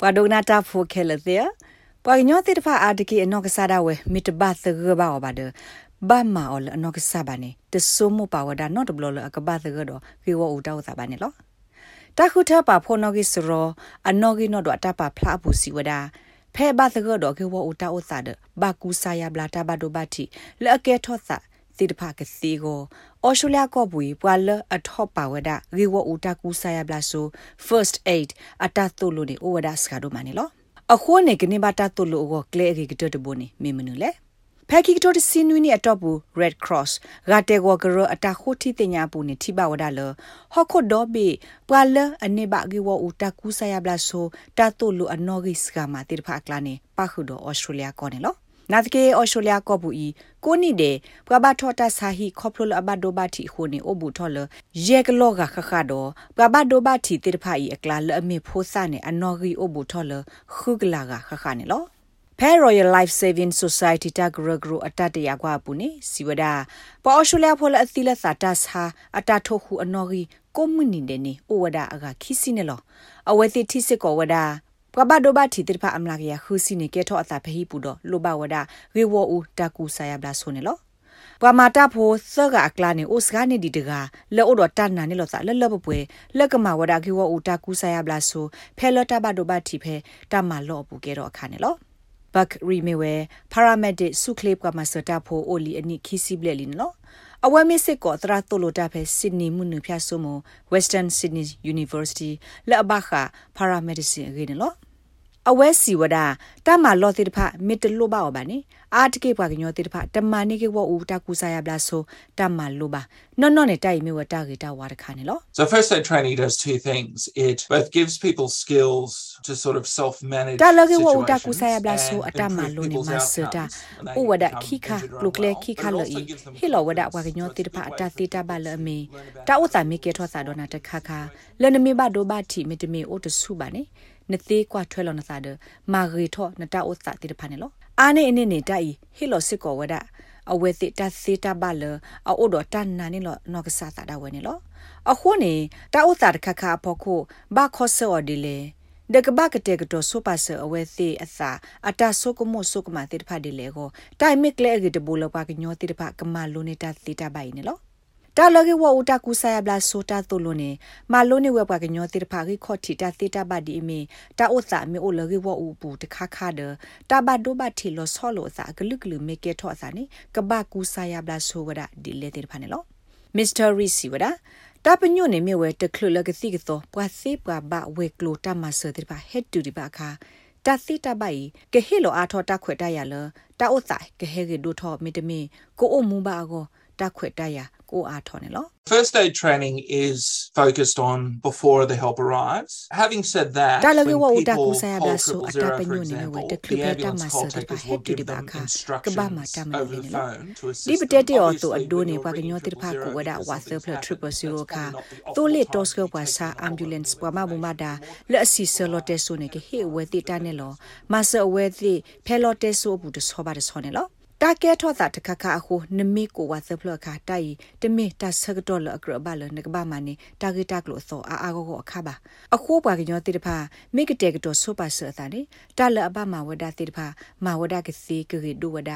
ပဒုနာတာဖိုခဲလတဲ့ပွာညောတိတဖာအာတကီအနောက်ကစားတာဝဲမိတဘသဂဘာအဘဒဘာမာအော်အနောက်ကစားပါနေတဆုမပါဝဒါနော့တဘလလအကဘာသဂတော့ခေဝဦးတောက်စားပါနေလောတခုထပါဖိုနောဂီစရောအနောဂီနော့တော့တပါဖလာဘူးစီဝဒါဖဲဘာသဂတော့ခေဝဦးတောက်စားတဲ့ဘာကူဆာယဘလာတာဘဒိုဘတီလဲအကဲထော့စာ တိတဖကစီကိုအော်စတြေးလျကောဘူပွာလအထော့ပါဝဒရေဝဦးတကူဆာယဘလာဆို first aid အတတ်တူလို့နေဩဝဒစကားတို့မနေလောအခုနေကနေဘာတတူလို့ကိုကလေရီကတတဘိုနေမေမနူလေဖက်ကီကတိုတစင်းနွီနီအတော့ဘူး red cross ဂါတေဂောဂရအတာခိုတီတင်ညာပူနေထိပါဝဒါလဟခုဒေါ်ဘီပွာလအနေဘာဂီဝဦးတကူဆာယဘလာဆိုတာတူလို့အနော်ဂီစကမာတိဖာကလာနေပါခုဒေါ်ဩစတြေးလျကောနေလော နာတကေအော်စတြေးလျကောဘူးဤကိုနိဒေပကဘာထောတာဆာဟီခေါပလိုလအဘဒိုဘာတီခိုနေအဘူထောလယေကလောကခခဒိုပကဘာဒိုဘာတီတိဖာဤအကလာလအမေဖိုးစနေအနော်ဂီအဘူထောလခုကလာကခခနေလော Pay Royal Life Saving Society ta gro gro atat ya kwa pu ni siwada pa Australia phol athila sa ta sa ata tho khu anori community de ni o wada aga khisi ne lo awethi thi sit ko wada ကဘာဒိုဘာတီတိဖာအမလာကရခူစီနေကဲထောအတာဖဟိပူတော့လိုဘဝဒရေဝဦးတကူဆာယဘလာဆိုနေလောပမာတာဖိုသကအကလာနေအိုစကနေဒီတကလဲအိုတော့တန်နာနေလို့စာလဲလဲပပွဲလက်ကမာဝဒကေဝဦးတကူဆာယဘလာဆိုဖဲလတာဘဒိုဘာတီဖဲတမလော့ပူကဲတော့အခါနေလောဘတ်ရီမီဝဲပါရာမက်ဒစ် ဆုခလစ်ကမစတာဖိုအိုလီအနိခီစီဘလက်လီနော်အဝဲမစ်စစ်ကောသရာတိုလိုတာဖဲဆစ်နီမှုနုဖျားဆိုမ Western Sydney University လက်အဘခ paramedicine ရေနော် အဝဲစီဝဒတမလောတိတဖမစ်တလို့ပါဘာနေအာတကေပွားကညောတိတဖတမနိကေဝဦးတကူစာယဘလာဆိုတမလို့ပါနော်နော်နဲ့တိုက်မြဝတာကေတာဝါတခါနေလော So first aid training does two things it both gives people skills to sort of self manage တာလကေဝဦးတကူစာယဘလာဆိုအတမလို့နေမစတာဥဝဒခိခလုကလေခိခလီဟီလောဝဒပွားကညောတိတဖအတတိတဘလအမီတာဥစာမီကေထောစာဒေါနာတခခခလနမီဘဒိုဘာတီမီတမီအိုတဆုပါနေ နသေးကွာထွဲလောနစာဒမာဂရီထောနတာဥစာတိတဖာနေလောအာနေအနေနေတိုင်ဟီလောစစ်ကောဝဒအဝဲတိတသေတဘလအိုဒတန်နာနေလောနောကစားတာဒဝဲနေလောအခုနေတာဥစာတခခအဖို့ခုဘာခောဆောဒီလေဒကဘကတဲ့ကတော့ဆိုပါဆအဝဲသေးအစာအတဆုကမို့ဆုကမတိတဖာဒီလေကိုတိုင်မစ်ကလေအကတဘူလပါကညောတိတဖာကမလိုနေတာတိတပိုင်နေလော တာလကေဝဦးတာကူဆာယဘလာဆိုတာတိုလိုနေမာလိုနေဝဘကညောတိဖာခိခော့တီတာတေတာဘဒီမီတာဥစာမီအိုလကေဝဦးပူတခါခါဒတာဘဒိုဘတီလောဆောလိုစာဂလုဂလုမေကေထော့စာနေကဘကူဆာယဘလာဆိုဝဒဒီလေတေဖာနေလောမစ္စတာရီစီဝဒတာပညွနေမြဝဲတခလုလကစီကတော့ပွာစေပွာဘဝေကလိုတာမဆတိဖာဟက်တူဒီပါခါတာစီတပိုင်ကဟေလိုအာထောတာခွေတရလတာဥစာကဟေကေဒိုထောမီတမီကိုအမူဘာကို တာခွေတရကိုအားထော်နေလော First aid training is focused on before the help arrives. Having said that, တာလကေဝဦးတာကူဆာယဘလာဆိုအတာပညုနေဝဲတကလပတာမဆာတပါဟက်တူဒီဘာခကဘာမတာမနေနေလောဒီပတက်တေော်သူအဒိုနေပါကညောတိဖာကိုဝဒဝါသဖလထရပစီရိုခါတိုလီတောစကပွားစာအမ်ဘူလန့်စ်ပွားမဘူမာဒါလက်အစီဆလော့တက်ဆိုနေကဟေဝဲတိတာနေလောမဆအဝဲတိဖဲလော့တက်ဆိုဘူးတဆောပါတဆောနေလော တာကဲထောတာတခခအခုနမီကိုဝါသဖလခါတိုင်တမီတဆကတော်လအကရဘလနကဘာမနီတာဂီတက်လို့သောအာအာကိုအခါပါအခုပွားကညောတိတဖာမိကတဲ့ကတော့ဆိုပါဆတာနေတာလအဘမဝဒတိတဖာမဝဒကစီကရီဒူဝဒ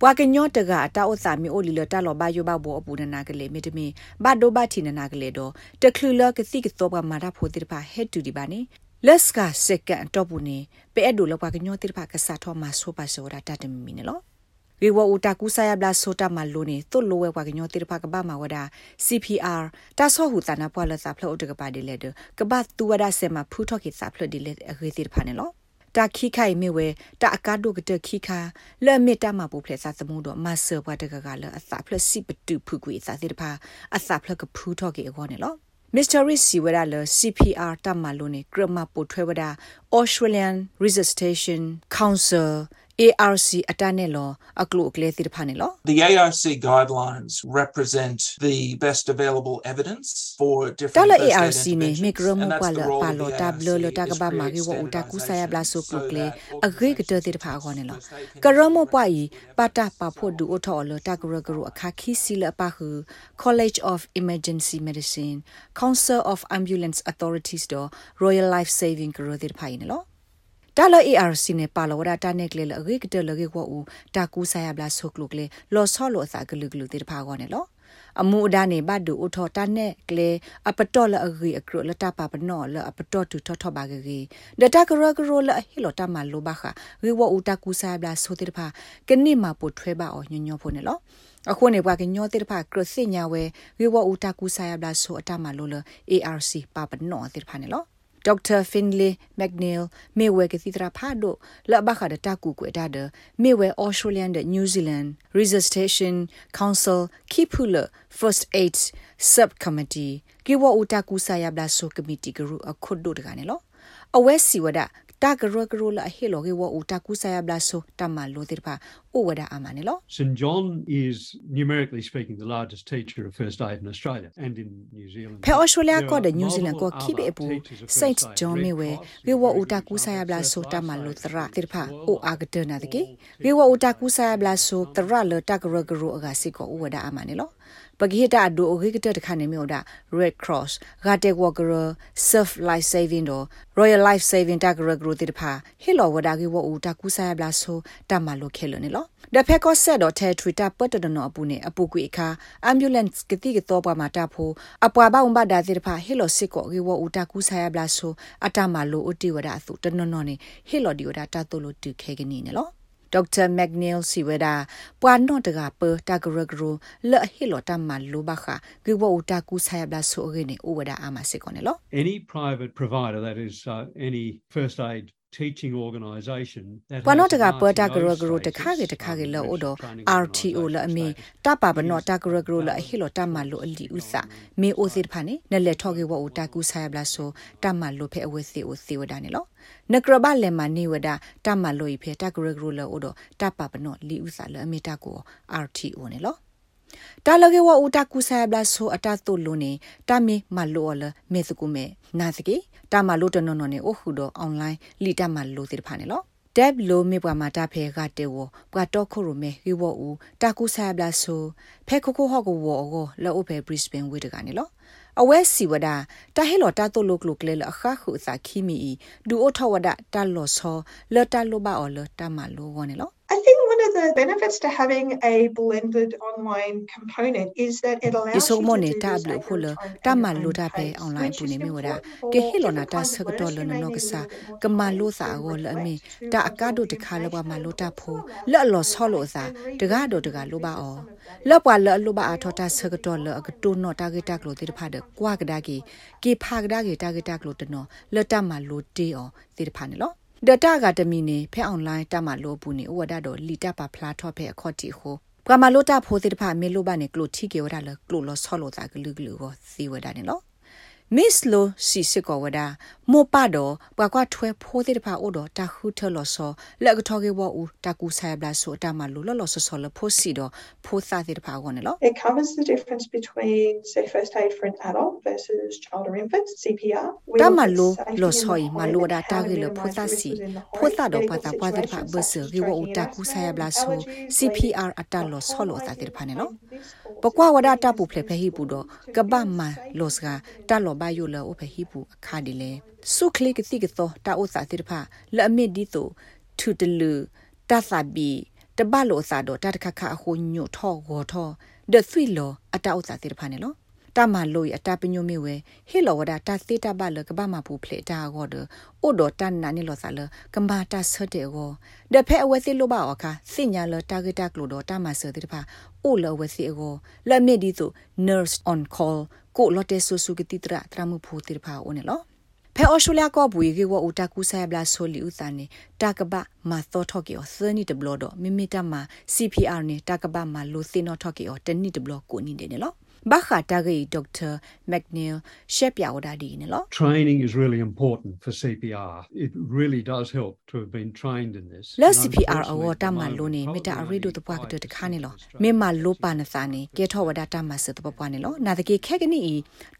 ပွာကညောတကအတာဥစာမီအိုလီလတာလောဘယောဘဘောအပူနနာကလေးမီတမီဘဒိုဘတီနနာကလေးတော့တခလူလကစီကတော့ကမာရဖိုတိတဖာဟက်တူဒီပါနေလက်စကစက်ကန်တော့ဘူးနေပဲအဲ့ဒိုလောပွာကညောတိတဖာကစားထောမှာဆိုပါဆိုတာတတ်တမီနေလောရေဝဦးတာကူဆာယဘလာဆိုတာမလိုနေ သွလိုဝဲကွာကညောတိတဖကဘာမဝဒ CPR တာဆောဟူတနာပွာလစာဖလို့တကပါဒီလေတကဘာတူဝဒဆေမဖူထော့ကိစာဖလို့ဒီလေအခေတိတဖာနေလောတာခိခိုင်မြဝဲတာအကားတို့ကတခိခါလဲ့မြတာမပူဖလက်စာသမှုတော့မဆဘွားတကကလအစာဖလက်စီပတူဖူကွေစာတိတဖာအစာဖလက်ကဖူထော့ကိအခေါ်နေလော Mr. Risi wada le CPR တမလို့နေကရမပိုထွဲဝဒ Australian Resuscitation Council ARC အတနဲ့လောအကလုအကလေသစ်ဖာနေလော The ARC guidelines represent the best available evidence for တ different လ first aid ARC နေမေကရမ interventions, and ကွာ that's လ the role ပါ of လော the တာဘလလ ARC တာကဘာ to မာဂီဝဦးတာကူဆာယဘလာဆုကလုကလေ standardisation အဂိကတတိတဖာခေါ်နေလောကရမပွားဤပါတာပါဖို့ဒူအထော်လတာကရကရအခါခီစီလပါဟု College of Emergency Medicine Council of Ambulance Authorities တော့ Royal Life Saving ကရတိ တဖာနေလောတာလ ARC နဲ့ပါလောဝဒတာနက်ကလေအဂိကတလကေကိုဦးတာကူဆိုင်ရဘလာဆုကလုကလေလောဆောလောအစာကလုကလုတေတဖာကောနေလောအမှုအဒါနေဘတ်ဒူအထောတာနဲ့ကလေအပတော်လအဂီအကရလတာပါပနောလအပတော်တူထောထဘာဂီဒတာကရကရလဟီလတာမလိုဘခဝေဝဦးတာကူဆိုင်ဘလာဆုတေတဖာကနိမပိုထွဲပါအောညညောဖို့နေလောအခုနေဘွားကညောတေတဖာကရစညာဝဲဝေဝဦးတာကူဆိုင်ဘလာဆုအတမလိုလ ARC ပါပနောတေ တဖာနေလော Dr. Finlay McNeil မေဝဲကစီတရာဖာဒိုလဘခါဒတာကူကွေဒါဒမေဝဲ Australian de New Zealand Resuscitation Council Kipula First Aid Subcommittee ကေဝဦးတာကူဆာယဘလာဆိုကမတီဂရူအခုဒိုတကနေလောအဝဲစီဝဒ တာဂရဂရလအဟေလောကေဝဦးတာကူဆာယဘလာဆိုတမလိုတိဖာဥဝဒအာမနေလော St John is numerically speaking the largest teacher of first aid in Australia and in New Zealand ဖဲ Australia ကတဲ့ New Zealand ကို keep it ဘူး Saint John မေဝဲကေဝဦးတာကူဆာယဘလာဆိုတမလိုတရတိဖာအိုအာဂဒနာတကေကေဝဦးတာကူဆာယဘလာဆိုတရလတာဂရဂရအဂါစီကိုဥဝဒအာမနေလော ပဂိတာဒိုအိုဂိကတတခါနေမျိုးဒါ Red Cross ဂါတက်ဝဂရ Surf Life Saving တော့ Royal Life Saving တဂရဂရတိတဖာဟီလောဝဒါဂိဝဦးတကူဆာဘလာဆိုတမလိုခဲလို့နေလောဒဖက်ကောဆက်တော့ထဲ Twitter ပတ်တနော်အပူနေအပူကွေခါ ambulance ကတိကတော့ပါမှာတဖို့အပွားပါုံဘာဒါတိတဖာဟီလောစစ်ကိုဂိဝဦးတကူဆာဘလာဆိုအတမလိုအတိဝဒါအစုတနော်နော်နေဟီလောဒီဝဒါတတုလို့တူခဲကနေနေလော Dr. McNeil Siweda ပွာနော့တကပတာဂရဂရလဟီလိုတမလူဘခဂိဝဥတာကူဆိုင်ဘလာဆိုရနေဥဝဒအာမစစ်ကောနေလော Any private provider that is uh, any first aid teaching organization that ပနောတကပတာဂရဂရတခါကေတခါကေလောအိုဒ RTO လအမီတပပနောတဂရဂရလဟီလိုတမလူအလီဥစာမေအိုစစ်ဖာနေနလက်ထောကေဝဥတာကူဆိုင်ဘလာဆိုတမလူဖဲအဝဲစီအိုစီဝဒနေလောနကရဘလေမနေဝဒတမလို့ဖေတကရဂရလောအိုဒတပပနောလီဥစာလအမီတကို RTO နေလော တာလကေဝဥတာကူဆာဘလာဆိုအတတုလုံးနေတာမီမလောလမေစကုမေနာစကေတာမလို့တနော်နော်နေအိုခုတော့အွန်လိုင်းလီတာမလို့တိဖာနေလောတက်လိုမေပွားမှာတာဖဲကတဲဝပွားတော့ခုရမေဟီဝူတာကူဆာဘလာဆိုဖဲခုခုဟော့ကိုဝောကိုလောအဖဲဘရစ်ဘန်ဝေတကနေလောအဝဲစီဝဒတာဟဲလောတာတိုလုကလုကလေအခါခုစာခီမီဒူအိုထဝဒတာလောဆောလတာလိုဘာအော်လတာမလိုဝနေလော the benefits to having a blended online component is that it allows Iso you mo to ne do ta this blu at phul your time ta and ma your lu own ta pe pace, online which pu is ne mi wada important ke for he lo na different ta kinds sa of to learners. lo You may no need ka a sa little bit more ka ma time lu to sa go la mi reflect, ta to aka do absorb de kha lo ba ma information lu ta and pho also la allow lo you so lo to sa read de ga do de ga lo ba o la pa la lo ba a tho ta sa to lo ka to no ta ge ta lo de pha de kwa ga da ki ki pha ga da ki ta ge ta lo de no la ta ma lo ti o de pha ne lo ဒတာကတမီနေဖဲအွန်လိုင်းတမလို့ဘူးနေဝဒတော့လီတပါဖလာထော့ဖဲအခေါ်တီဟိုပကမလို့တာဖိုးတိတဖာမေလိုဘာနေကလို့ထီကေဝဒါလကလို့လောဆောလို့တာကလူကလူကိုစီဝဒါနေလို့ miss lo si se ko wada mo pa do bwa kwa thwe pho de pha o do ta hu tho lo so le ka tho ge wo u ta ku sa bla so ta ma lo lo lo so so lo pho si do pho sa de pha go ne lo It covers the difference between, say, first aid for an adult versus child or infant, CPR. We ta look ma at lo safety lo in the so yi ma home lo and da how ta to ge lo pho minimise sa risk si within the home. pho sa do pa Medical ta pa de pha situations bu such se as ge wo u stroke ta and ku sa ya asthma, bla so allergies, CPR bleeding, ata lo so lo ta de pha ne lo this causes ပကွာဝဒတာပူဖ illness လေဖဟိပူတော့ to ကပ build မ safe လောစကတာလောဘယိုလောဖဟိပူအခါဒီလေ စုခလိကတိကသောတာဥစာတိတဖလအမစ်ဒီတိုထူတလူတသဘီတဘလောစာတော့တတခခအခုညို့ထောဂောထောဒသွီလောအတာဥစာတိတဖနေလောတမလို့အတာပညိုမေဝဲဟေလောဝဒတာသေတဘလကဘာမပူဖလေတာဂောဒအိုဒတန်နာနီလောစာလကမ္ဘာတာဆတဲ့ကိုဒဖဲအဝဲသိလို့ပါအခါစညာလတာဂက်တာကလို့တော့တမဆတဲ့တဖအိုလဝဲစီကိုလက်မီဒီဆို nurse on call ကိုလော်တဲဆူဆူကတိတရာတရမှုဖိုတိတဖာအိုနေလော ဖဲအော်စတြေးလျကောဘူရေဝဦးတကူဆိုင်ဘလာဆိုလီဥသနေတကပမာသောထော့ကီအောသနီတဘလတော့မိမိတမ CPR နေတကပမာလိုသင်းတော့ထော့ကီအောတနီတဘလကိုနေတယ်နော် ဘာခတာဂေဒေါက်တာမက်နီလ်ရှက်ပြဝဒါဒီနော် Training is really important for CPR. It really does help to have been trained in this. လက် And CPR unfortunately, အော at တ the မ moment, လိုနေမတာအ probably ရီဒို only တပွားက five တခါနေလော countries in မေမ Australia လိုပါနစာနေကေထောဝဒတမဆတပပွားနေလောနာတကေခက်ကနေ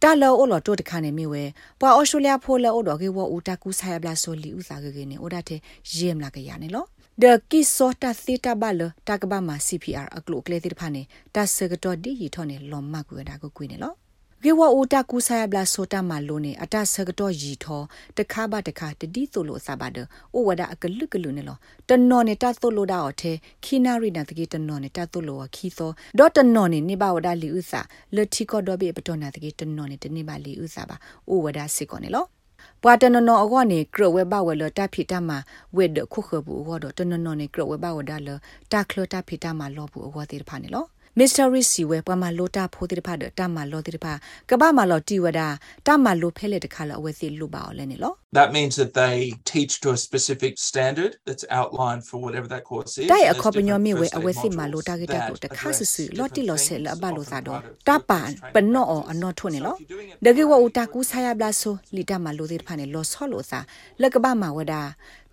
တာလောအော်လောတိုတခါနေမိဝဲပွာအော်စတြေးလျဖိုလောအော်တော့ကေဝဦးတကူဆိုင်ဘလာဆိုလီဥစာကေနေအိုဒတဲ့ယေမလာကရနေလော the kisota theta bal takba ma cpr aklo kle tir phane ta sagato di yi thone lom ma ku da ko kwine lo ကေဝအိုတာကူဆာယဘလာဆိုတာမလိုနေအတဆကတော့ရီထောတခါပါတခါတတိသို့လို့စပါတဲ့အိုဝဒအကလုကလုနေလောတနော်နေတာသို့လို့တာအထဲခီနာရီနာတကေတနော်နေတာသို့လို့ခီသောဒေါ်တနော်နေနေပါဝဒလီဥစာလတီကောဒေါ်ဘေပတော်နာတကေတနော်နေတနေပါလီဥစာပါအိုဝဒစစ်ကောနေလော ပွာတနနောအကောနေကရဝဲဘဝဲလတာဖီတမဝဲဒခုခဘူးဟောတော့တနနောနေကရဝဲဘဝဒါလတာခလတာဖီတမလောဘူးအကောတေဖာနေလော မစ္စတာရစ်စီဝဲပမာလိုတာဖိုးတိဖာဒတမလောတိဖာကပမာလောတီဝဒတမလိုဖဲလေတခါလောအဝဲစီလူပါအောင်လဲနေလော That means that they teach to a specific standard that's outlined for whatever that course is. တိုင် and အ there's ခေါပညော different မီဝဲ first အ aid ဝဲစီမာ modules လိုတာဂတာကို that တခါဆူဆူ address လော်တီလောဆဲ different လအဘလို things သာတော့ of တ providers ပန် training ပနောအနောထွနေလော So if you're doing it ဒကေဝဥတာကူဆာယဘလာဆိုလီတာမာလိုတိဖာနေလောဆောလိုစာလကပမာဝဒ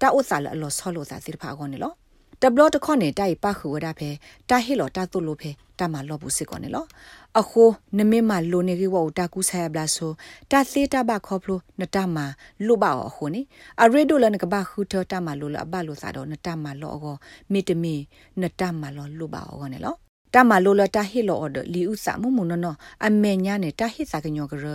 တာဥစာလအလောဆောလိုစာတိဖာကောနေလော တဘလတခေါနေတိုင်ပခုဝဒဖဲတာဟီလောတာတုလိုဖဲတာမာလောဘူးစစ်ကောနေလောအခုနမေမာလိုနေကေဝဥတာကူဆာယဘလာဆိုတာသေးတာဘခေါပလိုနတမာလူပါအခုနေအရေဒိုလနကဘခုထတာမာလိုလအဘလိုစာတော့နတမာလောအောမီတမီနတမာလောလူပါအောနေလော တမလိုလတာဟီလောဒလီဥစာမမုနနအမေညာနေတာဟိစာကညောကရ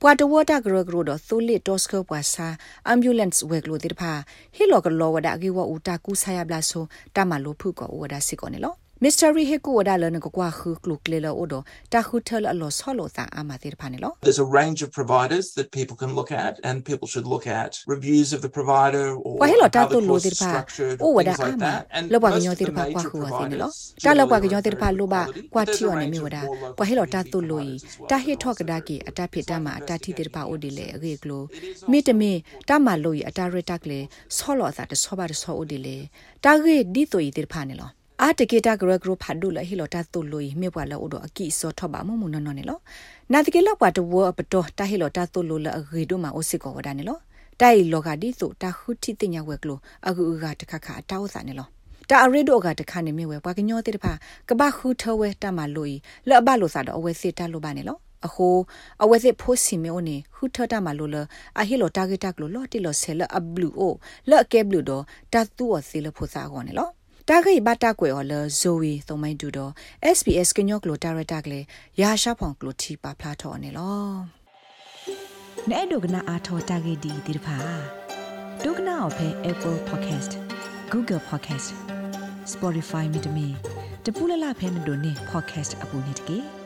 ပွာတဝတာကရကရဒသုလီတောစကပွာစာအမ်ဘူလန့်စ်ဝဲကလိုတိဖာဟီလောကလောဝဒအကေဝဥတာကူဆာယဘလာဆိုတမလိုဖုကောဝဒစီကောနေလော မစ္စတာရီဟေကူဝဒါလနကကွာခုကလုကလေလောအိုဒတာခုထလအလောဆောလောတာအမတိဖာနေလော There's a range of providers that people can look at, and people should look at reviews of the provider or ကွာဟဲလောတာ how တု the လို course တိ is ဖာ structured, အိုဝဒါ things အ like မ that. And လောဘက most ညော of တိ the ဖာကွာ major ခုဝသိနေလော providers တာလောဘက generally ညော are တိဖာ very လို good ပါ quality, ကွာ but there's တီ a ော်နေ range မြ of ဝဒါ more local ကွာဟဲလောတာ PPP တုလို providers as well တာဟေ that ထော့က also ဒါကီ very အ good. တာဖိတမ It's အ not တာတိတိဖာအိုဒီလေအကေကလို It is မိတ also မီတာမလို့အတာရတက်လေဆောလောသာတဆောပါတဆောအိုဒီလေတာဂေဒီတိုဤတိဖာနေလော အာတကေတာဂရဂရဖတ်ဒူလဟီလိုတာတုလိုမြေပွာလအိုဒအကိစောထဘာမမုနနနေလောနာတကေလောက်ပါတဝပတောတာဟီလိုတာတုလိုလအဂေဒိုမာအိုစစ်ကောဝဒနေလောတိုင်လောကဒီဆိုတာခုတိတညာဝဲကလိုအဂူအဂတခခအတောက်စာနေလောတာအရီဒိုကတခါနေမြေဝဲပွားကညောတိတဖာကဘာခုထဝဲတမလို့လောဘလို့စာတော့အဝဲစစ်တလို့ပါနေလောအခုအဝဲစစ်ဖို့စီမေိုနေခုထတာမလို့လအဟီလိုတာဂက်တက်လို့လော်တီလော်ဆဲလအဘလူအိုလော့ကဲဘလူတော့တတူအစီလဖို့စာကောနေလော တာဂိဘတာကွယ်ော်လဇိုဝီသုံးမိုင်းတူတော့ SBS ကညော့ကလိုတာရတာကလေးရာရှာဖောင်ကလိုတီပါဖလာထော်နေလောနဲ့ဒုကနာအာထော်တာဂိဒီဒီဖာဒုကနာအဖဲ Apple Podcast Google Podcast Spotify မြေတမီတပူလလဖဲမတို့နေ podcast အပူနေတကေ